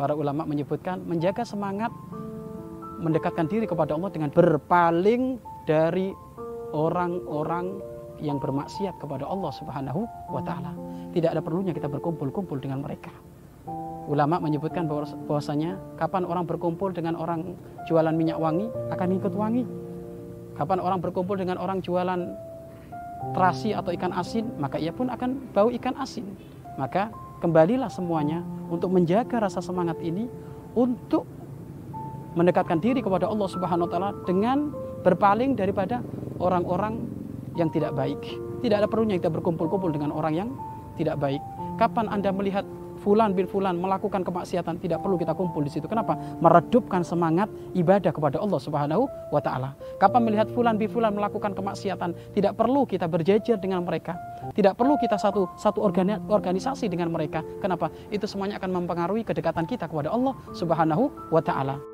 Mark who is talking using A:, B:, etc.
A: Para ulama menyebutkan menjaga semangat mendekatkan diri kepada Allah dengan berpaling dari orang-orang yang bermaksiat kepada Allah Subhanahu wa taala. Tidak ada perlunya kita berkumpul-kumpul dengan mereka. Ulama menyebutkan bahwasanya kapan orang berkumpul dengan orang jualan minyak wangi akan ikut wangi. Kapan orang berkumpul dengan orang jualan terasi atau ikan asin, maka ia pun akan bau ikan asin. Maka kembalilah semuanya untuk menjaga rasa semangat ini untuk mendekatkan diri kepada Allah Subhanahu wa taala dengan berpaling daripada orang-orang yang tidak baik. Tidak ada perlunya kita berkumpul-kumpul dengan orang yang tidak baik. Kapan Anda melihat fulan bin fulan melakukan kemaksiatan tidak perlu kita kumpul di situ. Kenapa? Meredupkan semangat ibadah kepada Allah Subhanahu wa taala. Kapan melihat fulan bin fulan melakukan kemaksiatan tidak perlu kita berjejer dengan mereka. Tidak perlu kita satu satu organisasi dengan mereka. Kenapa? Itu semuanya akan mempengaruhi kedekatan kita kepada Allah Subhanahu wa taala.